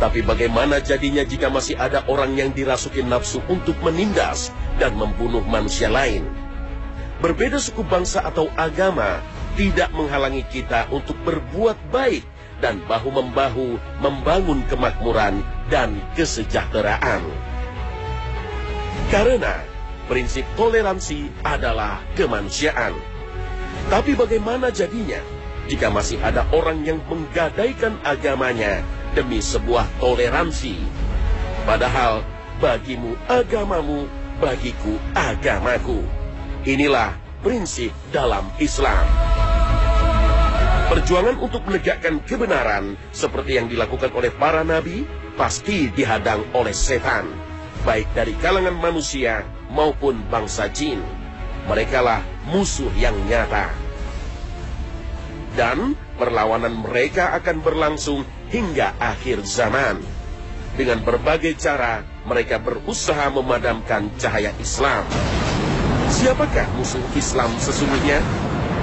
Tapi bagaimana jadinya jika masih ada orang yang dirasuki nafsu untuk menindas dan membunuh manusia lain? Berbeda suku bangsa atau agama tidak menghalangi kita untuk berbuat baik dan bahu-membahu membangun kemakmuran dan kesejahteraan. Karena prinsip toleransi adalah kemanusiaan. Tapi bagaimana jadinya jika masih ada orang yang menggadaikan agamanya demi sebuah toleransi? Padahal bagimu agamamu, bagiku agamaku. Inilah prinsip dalam Islam. Perjuangan untuk menegakkan kebenaran seperti yang dilakukan oleh para nabi pasti dihadang oleh setan, baik dari kalangan manusia maupun bangsa jin. Merekalah musuh yang nyata. Dan perlawanan mereka akan berlangsung hingga akhir zaman. Dengan berbagai cara, mereka berusaha memadamkan cahaya Islam. Siapakah musuh Islam sesungguhnya?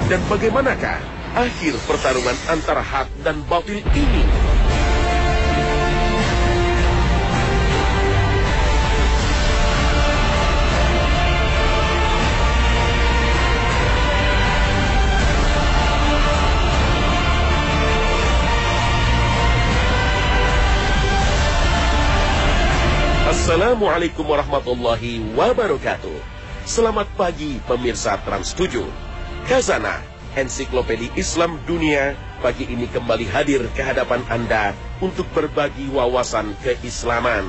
Dan bagaimanakah akhir pertarungan antara hak dan batil ini? Assalamualaikum warahmatullahi wabarakatuh. Selamat pagi pemirsa Trans 7. Kazana, ensiklopedi Islam dunia, pagi ini kembali hadir ke hadapan Anda untuk berbagi wawasan keislaman.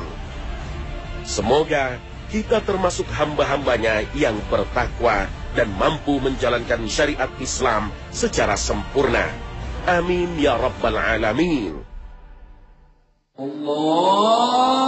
Semoga kita termasuk hamba-hambanya yang bertakwa dan mampu menjalankan syariat Islam secara sempurna. Amin ya Rabbal Alamin. Allah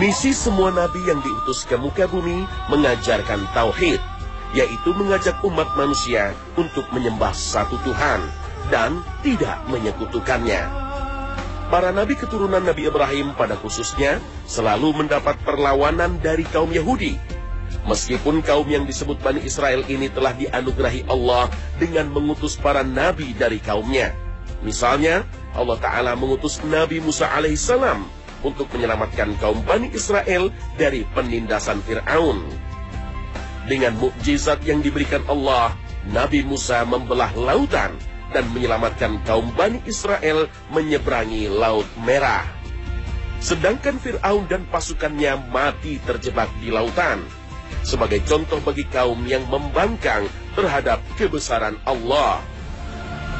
Misi semua nabi yang diutus ke muka bumi mengajarkan tauhid, yaitu mengajak umat manusia untuk menyembah satu Tuhan dan tidak menyekutukannya. Para nabi keturunan Nabi Ibrahim pada khususnya selalu mendapat perlawanan dari kaum Yahudi. Meskipun kaum yang disebut Bani Israel ini telah dianugerahi Allah dengan mengutus para nabi dari kaumnya. Misalnya, Allah Ta'ala mengutus Nabi Musa alaihissalam untuk menyelamatkan kaum Bani Israel dari penindasan Fir'aun. Dengan mukjizat yang diberikan Allah, Nabi Musa membelah lautan dan menyelamatkan kaum Bani Israel menyeberangi Laut Merah. Sedangkan Fir'aun dan pasukannya mati terjebak di lautan. Sebagai contoh bagi kaum yang membangkang terhadap kebesaran Allah.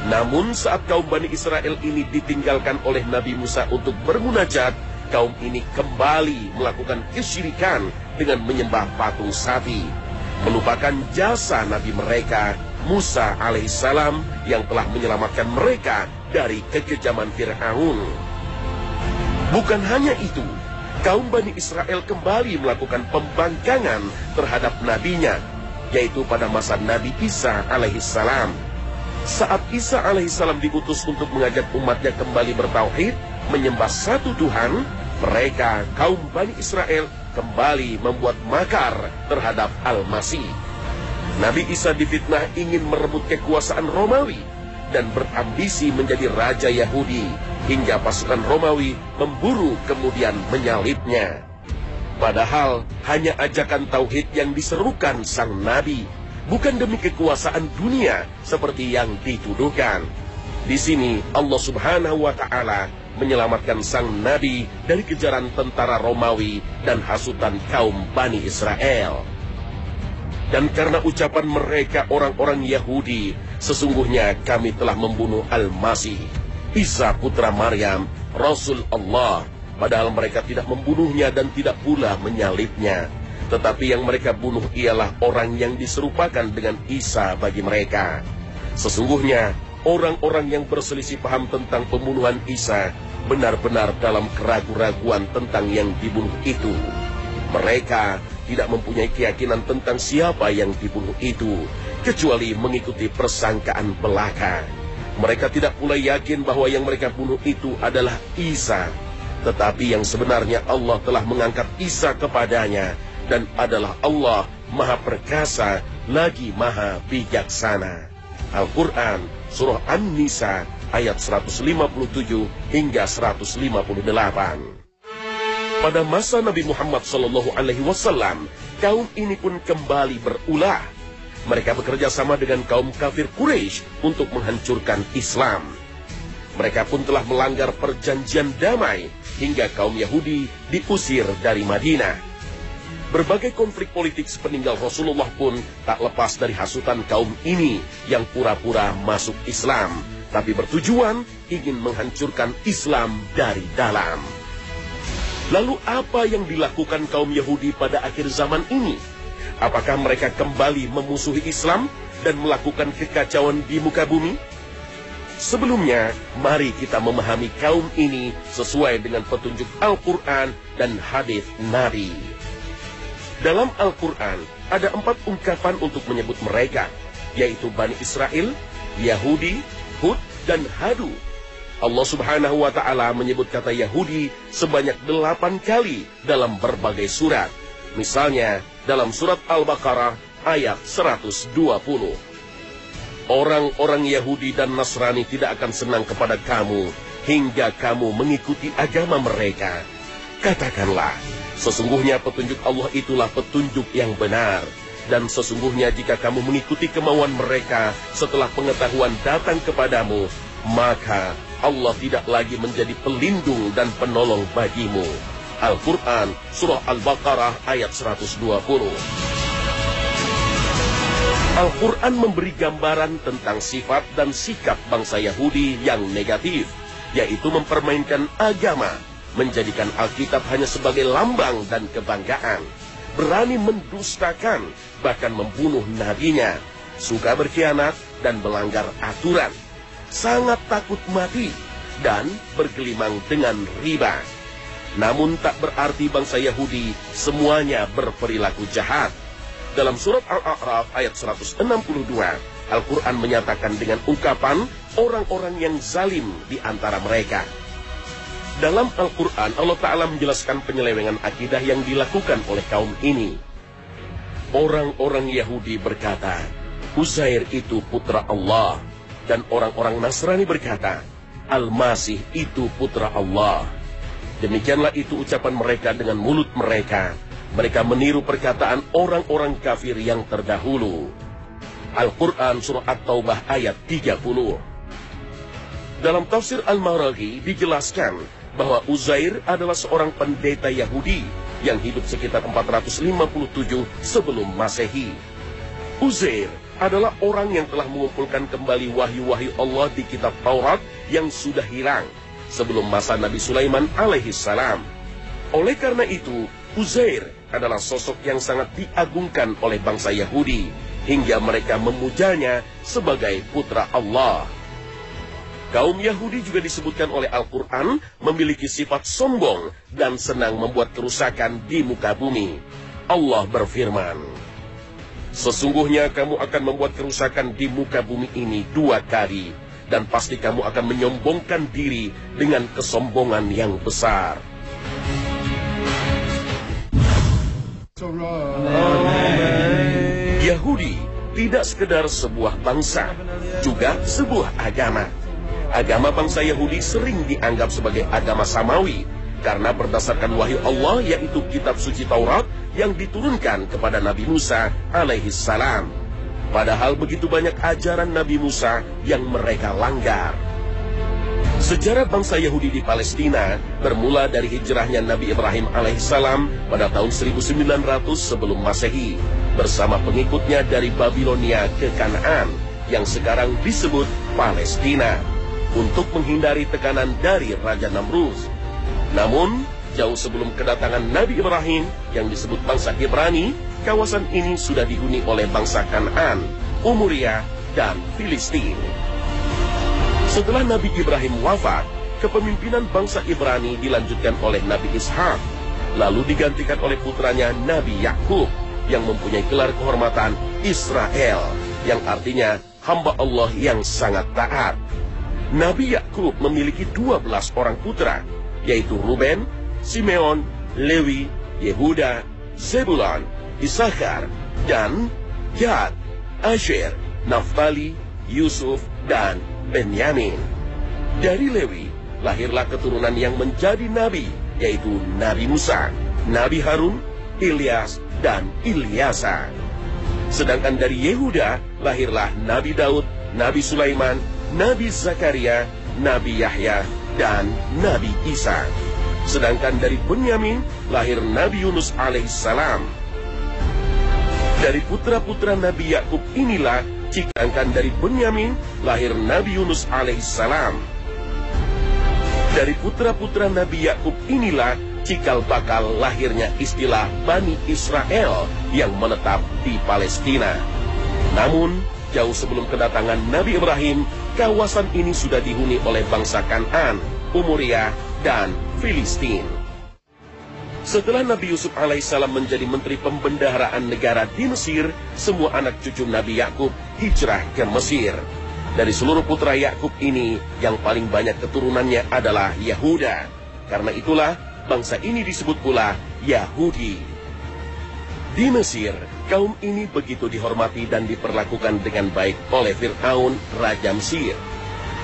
Namun saat kaum Bani Israel ini ditinggalkan oleh Nabi Musa untuk bermunajat, kaum ini kembali melakukan kesyirikan dengan menyembah patung sapi. Melupakan jasa Nabi mereka, Musa alaihissalam yang telah menyelamatkan mereka dari kekejaman Fir'aun. Bukan hanya itu, kaum Bani Israel kembali melakukan pembangkangan terhadap nabinya, yaitu pada masa Nabi Isa alaihissalam. Saat Isa alaihissalam diutus untuk mengajak umatnya kembali bertauhid, menyembah satu Tuhan, mereka kaum Bani Israel kembali membuat makar terhadap Al-Masih. Nabi Isa difitnah ingin merebut kekuasaan Romawi dan berambisi menjadi raja Yahudi hingga pasukan Romawi memburu kemudian menyalibnya. Padahal hanya ajakan tauhid yang diserukan sang nabi, bukan demi kekuasaan dunia seperti yang dituduhkan. Di sini Allah Subhanahu wa taala menyelamatkan sang nabi dari kejaran tentara Romawi dan hasutan kaum Bani Israel. Dan karena ucapan mereka orang-orang Yahudi, sesungguhnya kami telah membunuh Al-Masih, Isa putra Maryam, Rasul Allah, padahal mereka tidak membunuhnya dan tidak pula menyalibnya. Tetapi yang mereka bunuh ialah orang yang diserupakan dengan Isa bagi mereka. Sesungguhnya, orang-orang yang berselisih paham tentang pembunuhan Isa benar-benar dalam keraguan-raguan tentang yang dibunuh itu. Mereka tidak mempunyai keyakinan tentang siapa yang dibunuh itu, kecuali mengikuti persangkaan belaka. Mereka tidak pula yakin bahwa yang mereka bunuh itu adalah Isa. Tetapi yang sebenarnya Allah telah mengangkat Isa kepadanya dan adalah Allah Maha Perkasa lagi Maha Bijaksana. Al-Quran Surah An-Nisa ayat 157 hingga 158. Pada masa Nabi Muhammad Shallallahu Alaihi Wasallam, kaum ini pun kembali berulah. Mereka bekerja sama dengan kaum kafir Quraisy untuk menghancurkan Islam. Mereka pun telah melanggar perjanjian damai hingga kaum Yahudi diusir dari Madinah. Berbagai konflik politik sepeninggal Rasulullah pun tak lepas dari hasutan kaum ini yang pura-pura masuk Islam, tapi bertujuan ingin menghancurkan Islam dari dalam. Lalu apa yang dilakukan kaum Yahudi pada akhir zaman ini? Apakah mereka kembali memusuhi Islam dan melakukan kekacauan di muka bumi? Sebelumnya, mari kita memahami kaum ini sesuai dengan petunjuk Al-Quran dan hadis Nabi. Dalam Al-Quran, ada empat ungkapan untuk menyebut mereka, yaitu Bani Israel, Yahudi, Hud, dan Hadu Allah subhanahu wa ta'ala menyebut kata Yahudi sebanyak delapan kali dalam berbagai surat. Misalnya dalam surat Al-Baqarah ayat 120. Orang-orang Yahudi dan Nasrani tidak akan senang kepada kamu hingga kamu mengikuti agama mereka. Katakanlah, sesungguhnya petunjuk Allah itulah petunjuk yang benar. Dan sesungguhnya jika kamu mengikuti kemauan mereka setelah pengetahuan datang kepadamu, maka Allah tidak lagi menjadi pelindung dan penolong bagimu. Al-Quran Surah Al-Baqarah ayat 120 Al-Quran memberi gambaran tentang sifat dan sikap bangsa Yahudi yang negatif, yaitu mempermainkan agama, menjadikan Alkitab hanya sebagai lambang dan kebanggaan, berani mendustakan, bahkan membunuh nabinya, suka berkhianat dan melanggar aturan sangat takut mati dan bergelimang dengan riba. Namun tak berarti bangsa Yahudi semuanya berperilaku jahat. Dalam surat Al-A'raf ayat 162, Al-Quran menyatakan dengan ungkapan orang-orang yang zalim di antara mereka. Dalam Al-Quran, Allah Ta'ala menjelaskan penyelewengan akidah yang dilakukan oleh kaum ini. Orang-orang Yahudi berkata, Uzair itu putra Allah, dan orang-orang Nasrani berkata, Al-Masih itu putra Allah. Demikianlah itu ucapan mereka dengan mulut mereka. Mereka meniru perkataan orang-orang kafir yang terdahulu. Al-Quran Surah At-Taubah ayat 30. Dalam tafsir Al-Maraghi dijelaskan bahwa Uzair adalah seorang pendeta Yahudi yang hidup sekitar 457 sebelum Masehi. Uzair adalah orang yang telah mengumpulkan kembali wahyu-wahyu Allah di kitab Taurat yang sudah hilang sebelum masa Nabi Sulaiman alaihi salam. Oleh karena itu, Uzair adalah sosok yang sangat diagungkan oleh bangsa Yahudi hingga mereka memujanya sebagai putra Allah. Kaum Yahudi juga disebutkan oleh Al-Quran memiliki sifat sombong dan senang membuat kerusakan di muka bumi. Allah berfirman, Sesungguhnya kamu akan membuat kerusakan di muka bumi ini dua kali. Dan pasti kamu akan menyombongkan diri dengan kesombongan yang besar. Yahudi tidak sekedar sebuah bangsa, juga sebuah agama. Agama bangsa Yahudi sering dianggap sebagai agama samawi, karena berdasarkan wahyu Allah yaitu kitab suci Taurat yang diturunkan kepada Nabi Musa alaihi salam. Padahal begitu banyak ajaran Nabi Musa yang mereka langgar. Sejarah bangsa Yahudi di Palestina bermula dari hijrahnya Nabi Ibrahim alaihissalam pada tahun 1900 sebelum Masehi bersama pengikutnya dari Babilonia ke Kanaan yang sekarang disebut Palestina untuk menghindari tekanan dari Raja Namrud. Namun Jauh sebelum kedatangan Nabi Ibrahim yang disebut bangsa Ibrani, kawasan ini sudah dihuni oleh bangsa Kanan, Umuria, dan Filistin. Setelah Nabi Ibrahim wafat, kepemimpinan bangsa Ibrani dilanjutkan oleh Nabi Ishak, lalu digantikan oleh putranya Nabi Yakub yang mempunyai gelar kehormatan Israel, yang artinya hamba Allah yang sangat taat. Nabi Yakub memiliki 12 orang putra, yaitu Ruben, Simeon, Lewi, Yehuda, Zebulon, Isakar, dan Gad, Asher, Naftali, Yusuf, dan Benyamin. Dari Lewi lahirlah keturunan yang menjadi nabi, yaitu Nabi Musa, Nabi Harun, Ilyas, dan Ilyasa. Sedangkan dari Yehuda lahirlah Nabi Daud, Nabi Sulaiman, Nabi Zakaria, Nabi Yahya, dan Nabi Isa. Sedangkan dari Benyamin lahir Nabi Yunus alaihissalam. Dari putra-putra Nabi Yakub inilah cikangkan dari Benyamin lahir Nabi Yunus alaihissalam. Dari putra-putra Nabi Yakub inilah cikal bakal lahirnya istilah Bani Israel yang menetap di Palestina. Namun, jauh sebelum kedatangan Nabi Ibrahim, kawasan ini sudah dihuni oleh bangsa Kanan, Umuria, dan Filistin. Setelah Nabi Yusuf alaihissalam menjadi menteri pembendaharaan negara di Mesir, semua anak cucu Nabi Yakub hijrah ke Mesir. Dari seluruh putra Yakub ini, yang paling banyak keturunannya adalah Yahuda. Karena itulah, bangsa ini disebut pula Yahudi. Di Mesir, kaum ini begitu dihormati dan diperlakukan dengan baik oleh Fir'aun, Raja Mesir.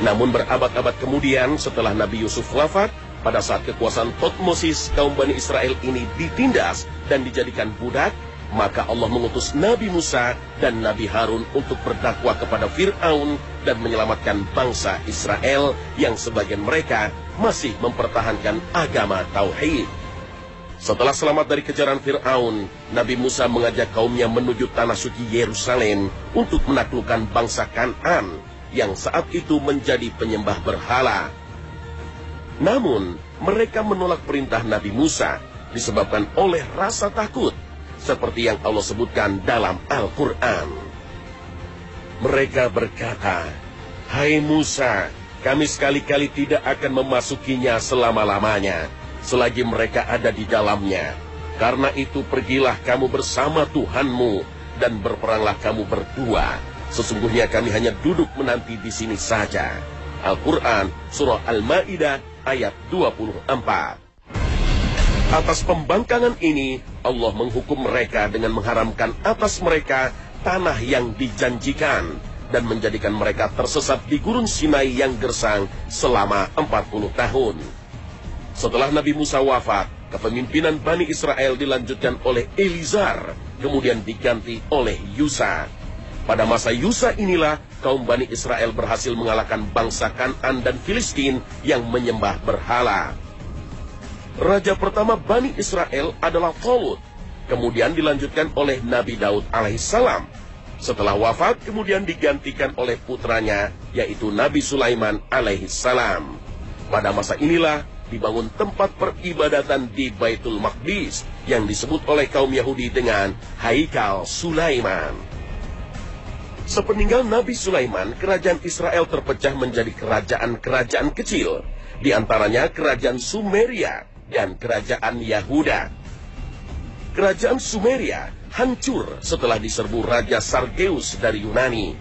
Namun berabad-abad kemudian setelah Nabi Yusuf wafat, pada saat kekuasaan Totmosis, kaum Bani Israel ini ditindas dan dijadikan budak, maka Allah mengutus Nabi Musa dan Nabi Harun untuk berdakwah kepada Fir'aun dan menyelamatkan bangsa Israel yang sebagian mereka masih mempertahankan agama Tauhid. Setelah selamat dari kejaran Fir'aun, Nabi Musa mengajak kaumnya menuju tanah suci Yerusalem untuk menaklukkan bangsa Kanan yang saat itu menjadi penyembah berhala. Namun, mereka menolak perintah Nabi Musa disebabkan oleh rasa takut, seperti yang Allah sebutkan dalam Al-Quran. Mereka berkata, Hai Musa, kami sekali-kali tidak akan memasukinya selama-lamanya, selagi mereka ada di dalamnya. Karena itu pergilah kamu bersama Tuhanmu, dan berperanglah kamu berdua. Sesungguhnya kami hanya duduk menanti di sini saja. Al-Quran, Surah Al-Ma'idah, ayat 24. Atas pembangkangan ini, Allah menghukum mereka dengan mengharamkan atas mereka tanah yang dijanjikan dan menjadikan mereka tersesat di gurun Sinai yang gersang selama 40 tahun. Setelah Nabi Musa wafat, kepemimpinan Bani Israel dilanjutkan oleh Elizar, kemudian diganti oleh Yusa. Pada masa Yusa inilah kaum Bani Israel berhasil mengalahkan bangsa Kanan dan Filistin yang menyembah berhala. Raja pertama Bani Israel adalah Tolut, kemudian dilanjutkan oleh Nabi Daud alaihissalam. Setelah wafat kemudian digantikan oleh putranya yaitu Nabi Sulaiman alaihissalam. Pada masa inilah dibangun tempat peribadatan di Baitul Maqdis yang disebut oleh kaum Yahudi dengan Haikal Sulaiman. Sepeninggal Nabi Sulaiman, kerajaan Israel terpecah menjadi kerajaan-kerajaan kecil, di antaranya kerajaan Sumeria dan kerajaan Yahuda. Kerajaan Sumeria hancur setelah diserbu Raja Sargeus dari Yunani.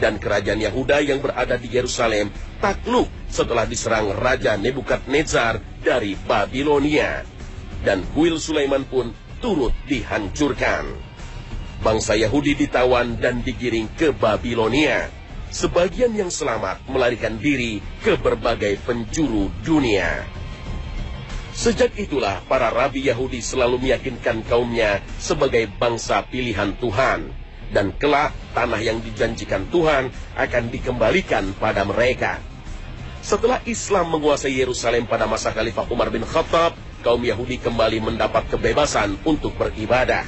Dan kerajaan Yahuda yang berada di Yerusalem takluk setelah diserang Raja Nebukadnezar dari Babilonia. Dan kuil Sulaiman pun turut dihancurkan. Bangsa Yahudi ditawan dan digiring ke Babilonia. Sebagian yang selamat melarikan diri ke berbagai penjuru dunia. Sejak itulah para rabi Yahudi selalu meyakinkan kaumnya sebagai bangsa pilihan Tuhan. Dan kelak tanah yang dijanjikan Tuhan akan dikembalikan pada mereka. Setelah Islam menguasai Yerusalem pada masa Khalifah Umar bin Khattab, kaum Yahudi kembali mendapat kebebasan untuk beribadah.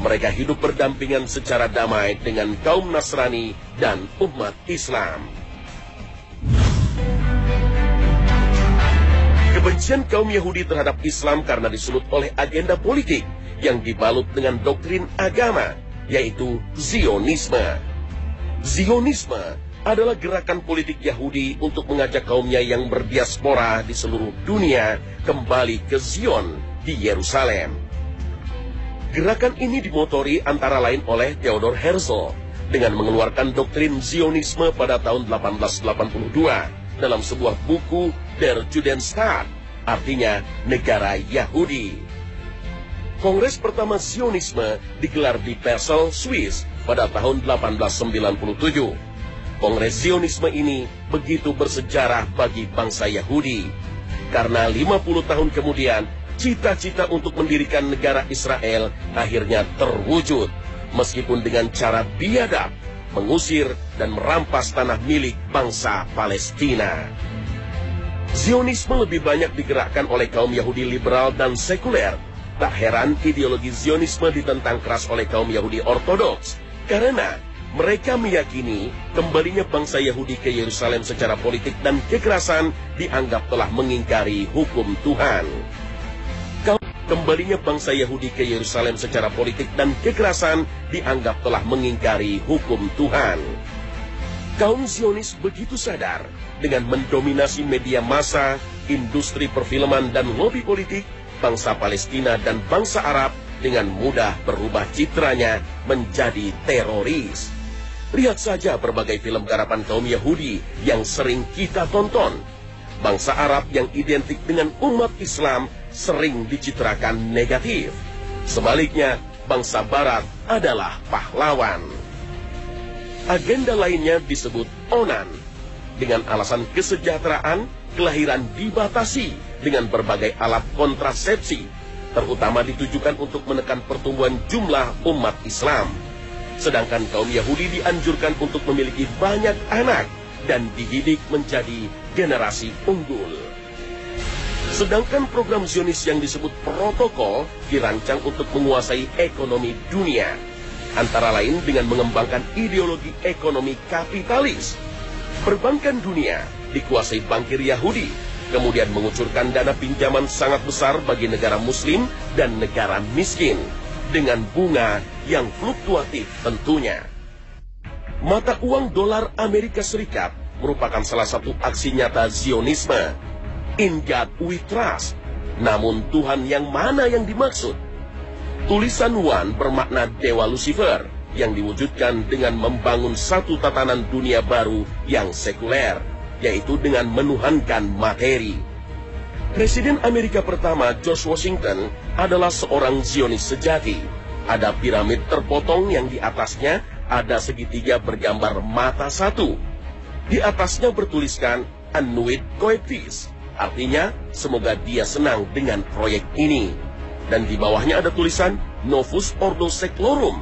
Mereka hidup berdampingan secara damai dengan kaum Nasrani dan umat Islam. Kebencian kaum Yahudi terhadap Islam karena disulut oleh agenda politik yang dibalut dengan doktrin agama, yaitu Zionisme. Zionisme adalah gerakan politik Yahudi untuk mengajak kaumnya yang berdiaspora di seluruh dunia kembali ke Zion di Yerusalem. Gerakan ini dimotori antara lain oleh Theodor Herzl dengan mengeluarkan doktrin Zionisme pada tahun 1882 dalam sebuah buku Der Judenstaat artinya negara Yahudi. Kongres pertama Zionisme digelar di Persel, Swiss pada tahun 1897. Kongres Zionisme ini begitu bersejarah bagi bangsa Yahudi. Karena 50 tahun kemudian, cita-cita untuk mendirikan negara Israel akhirnya terwujud. Meskipun dengan cara biadab, mengusir dan merampas tanah milik bangsa Palestina. Zionisme lebih banyak digerakkan oleh kaum Yahudi liberal dan sekuler. Tak heran ideologi Zionisme ditentang keras oleh kaum Yahudi ortodoks. Karena mereka meyakini kembalinya bangsa Yahudi ke Yerusalem secara politik dan kekerasan dianggap telah mengingkari hukum Tuhan. Kembalinya bangsa Yahudi ke Yerusalem secara politik dan kekerasan dianggap telah mengingkari hukum Tuhan. Kaum Zionis begitu sadar dengan mendominasi media massa, industri perfilman dan lobby politik, bangsa Palestina dan bangsa Arab dengan mudah berubah citranya menjadi teroris. Lihat saja berbagai film garapan kaum Yahudi yang sering kita tonton. Bangsa Arab yang identik dengan umat Islam sering dicitrakan negatif. Sebaliknya, bangsa Barat adalah pahlawan. Agenda lainnya disebut onan. Dengan alasan kesejahteraan, kelahiran dibatasi dengan berbagai alat kontrasepsi, terutama ditujukan untuk menekan pertumbuhan jumlah umat Islam. Sedangkan kaum Yahudi dianjurkan untuk memiliki banyak anak dan dididik menjadi generasi unggul. Sedangkan program Zionis yang disebut protokol dirancang untuk menguasai ekonomi dunia antara lain dengan mengembangkan ideologi ekonomi kapitalis. Perbankan dunia dikuasai bankir Yahudi, kemudian mengucurkan dana pinjaman sangat besar bagi negara muslim dan negara miskin, dengan bunga yang fluktuatif tentunya. Mata uang dolar Amerika Serikat merupakan salah satu aksi nyata Zionisme. In God we trust. Namun Tuhan yang mana yang dimaksud? Tulisan Wan bermakna Dewa Lucifer yang diwujudkan dengan membangun satu tatanan dunia baru yang sekuler, yaitu dengan menuhankan materi. Presiden Amerika pertama George Washington adalah seorang Zionis sejati. Ada piramid terpotong yang di atasnya ada segitiga bergambar mata satu. Di atasnya bertuliskan Annuit Coeptis, artinya semoga dia senang dengan proyek ini dan di bawahnya ada tulisan Novus Ordo Seclorum,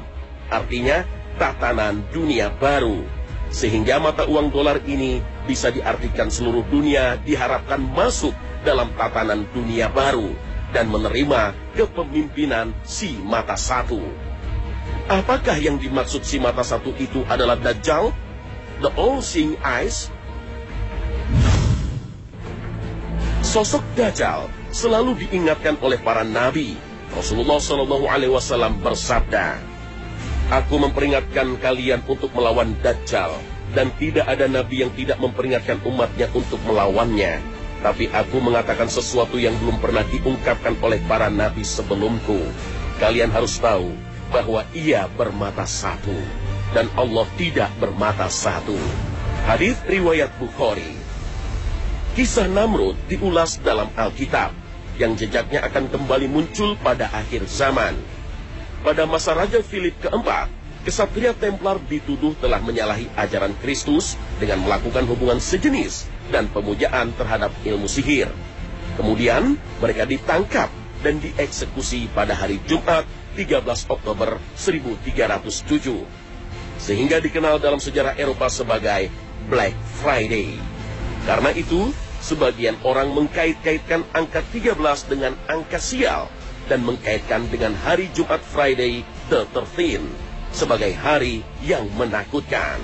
artinya tatanan dunia baru. Sehingga mata uang dolar ini bisa diartikan seluruh dunia diharapkan masuk dalam tatanan dunia baru dan menerima kepemimpinan si mata satu. Apakah yang dimaksud si mata satu itu adalah Dajjal? The all-seeing eyes? Sosok Dajjal selalu diingatkan oleh para nabi. Rasulullah Shallallahu Alaihi Wasallam bersabda, Aku memperingatkan kalian untuk melawan Dajjal, dan tidak ada nabi yang tidak memperingatkan umatnya untuk melawannya. Tapi aku mengatakan sesuatu yang belum pernah diungkapkan oleh para nabi sebelumku. Kalian harus tahu bahwa ia bermata satu, dan Allah tidak bermata satu. Hadis riwayat Bukhari. Kisah Namrud diulas dalam Alkitab yang jejaknya akan kembali muncul pada akhir zaman. Pada masa Raja Philip keempat, kesatria Templar dituduh telah menyalahi ajaran Kristus dengan melakukan hubungan sejenis dan pemujaan terhadap ilmu sihir. Kemudian mereka ditangkap dan dieksekusi pada hari Jumat 13 Oktober 1307. Sehingga dikenal dalam sejarah Eropa sebagai Black Friday. Karena itu, Sebagian orang mengkait-kaitkan angka 13 dengan angka sial dan mengkaitkan dengan hari Jumat Friday the 13 sebagai hari yang menakutkan.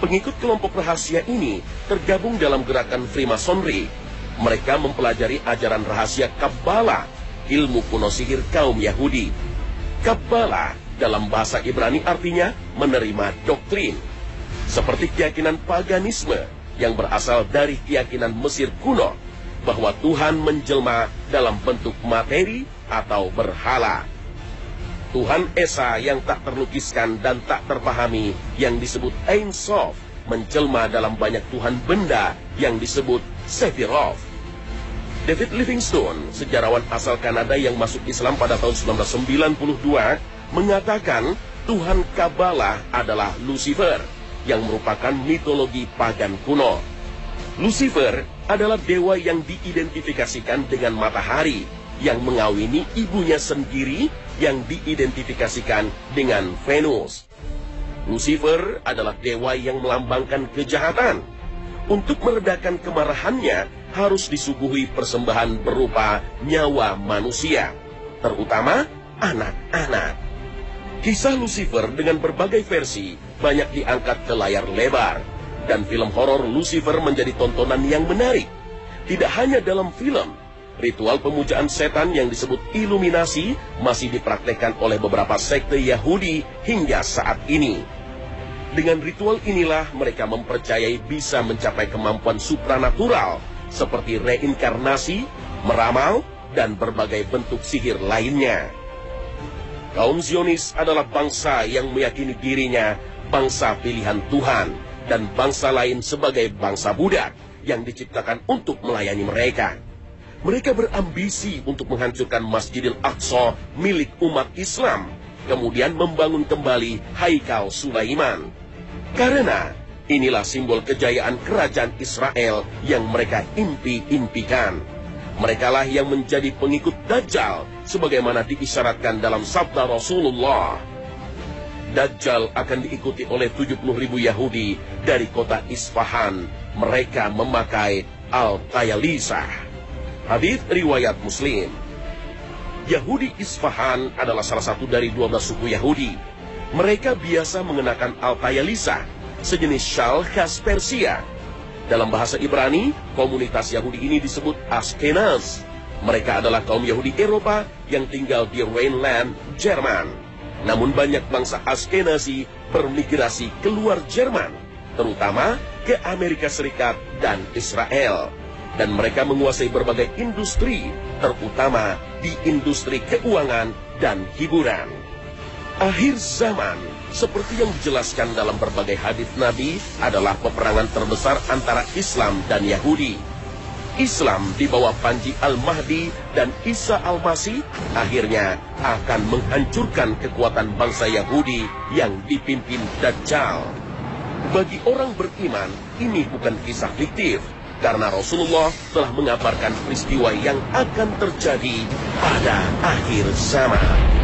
Pengikut kelompok rahasia ini tergabung dalam gerakan Freemasonry. Mereka mempelajari ajaran rahasia Kabbalah, ilmu kuno sihir kaum Yahudi. Kabbalah dalam bahasa Ibrani artinya menerima doktrin. Seperti keyakinan paganisme, yang berasal dari keyakinan Mesir kuno bahwa Tuhan menjelma dalam bentuk materi atau berhala. Tuhan Esa yang tak terlukiskan dan tak terpahami yang disebut Ein Sof menjelma dalam banyak Tuhan benda yang disebut Sephiroth. David Livingstone, sejarawan asal Kanada yang masuk Islam pada tahun 1992, mengatakan Tuhan Kabbalah adalah Lucifer, yang merupakan mitologi pagan kuno. Lucifer adalah dewa yang diidentifikasikan dengan matahari, yang mengawini ibunya sendiri yang diidentifikasikan dengan Venus. Lucifer adalah dewa yang melambangkan kejahatan. Untuk meredakan kemarahannya, harus disuguhi persembahan berupa nyawa manusia, terutama anak-anak. Kisah Lucifer dengan berbagai versi banyak diangkat ke layar lebar, dan film horor Lucifer menjadi tontonan yang menarik. Tidak hanya dalam film, ritual pemujaan setan yang disebut iluminasi masih dipraktekkan oleh beberapa sekte Yahudi hingga saat ini. Dengan ritual inilah mereka mempercayai bisa mencapai kemampuan supranatural seperti reinkarnasi, meramal, dan berbagai bentuk sihir lainnya. Kaum Zionis adalah bangsa yang meyakini dirinya bangsa pilihan Tuhan dan bangsa lain sebagai bangsa budak yang diciptakan untuk melayani mereka. Mereka berambisi untuk menghancurkan Masjidil Aqsa milik umat Islam, kemudian membangun kembali Haikal Sulaiman. Karena inilah simbol kejayaan kerajaan Israel yang mereka impi-impikan. Merekalah yang menjadi pengikut Dajjal sebagaimana diisyaratkan dalam sabda Rasulullah. Dajjal akan diikuti oleh 70 ribu Yahudi dari kota Isfahan. Mereka memakai Al-Tayalisah. Hadis riwayat Muslim. Yahudi Isfahan adalah salah satu dari 12 suku Yahudi. Mereka biasa mengenakan Al-Tayalisah, sejenis shawl khas Persia. Dalam bahasa Ibrani, komunitas Yahudi ini disebut Askenaz. Mereka adalah kaum Yahudi Eropa yang tinggal di Rhineland, Jerman. Namun banyak bangsa Askenazi bermigrasi keluar Jerman, terutama ke Amerika Serikat dan Israel. Dan mereka menguasai berbagai industri, terutama di industri keuangan dan hiburan. Akhir zaman, seperti yang dijelaskan dalam berbagai hadis Nabi, adalah peperangan terbesar antara Islam dan Yahudi. Islam di bawah Panji Al-Mahdi dan Isa Al-Masih akhirnya akan menghancurkan kekuatan bangsa Yahudi yang dipimpin Dajjal. Bagi orang beriman, ini bukan kisah fiktif, karena Rasulullah telah mengabarkan peristiwa yang akan terjadi pada akhir zaman.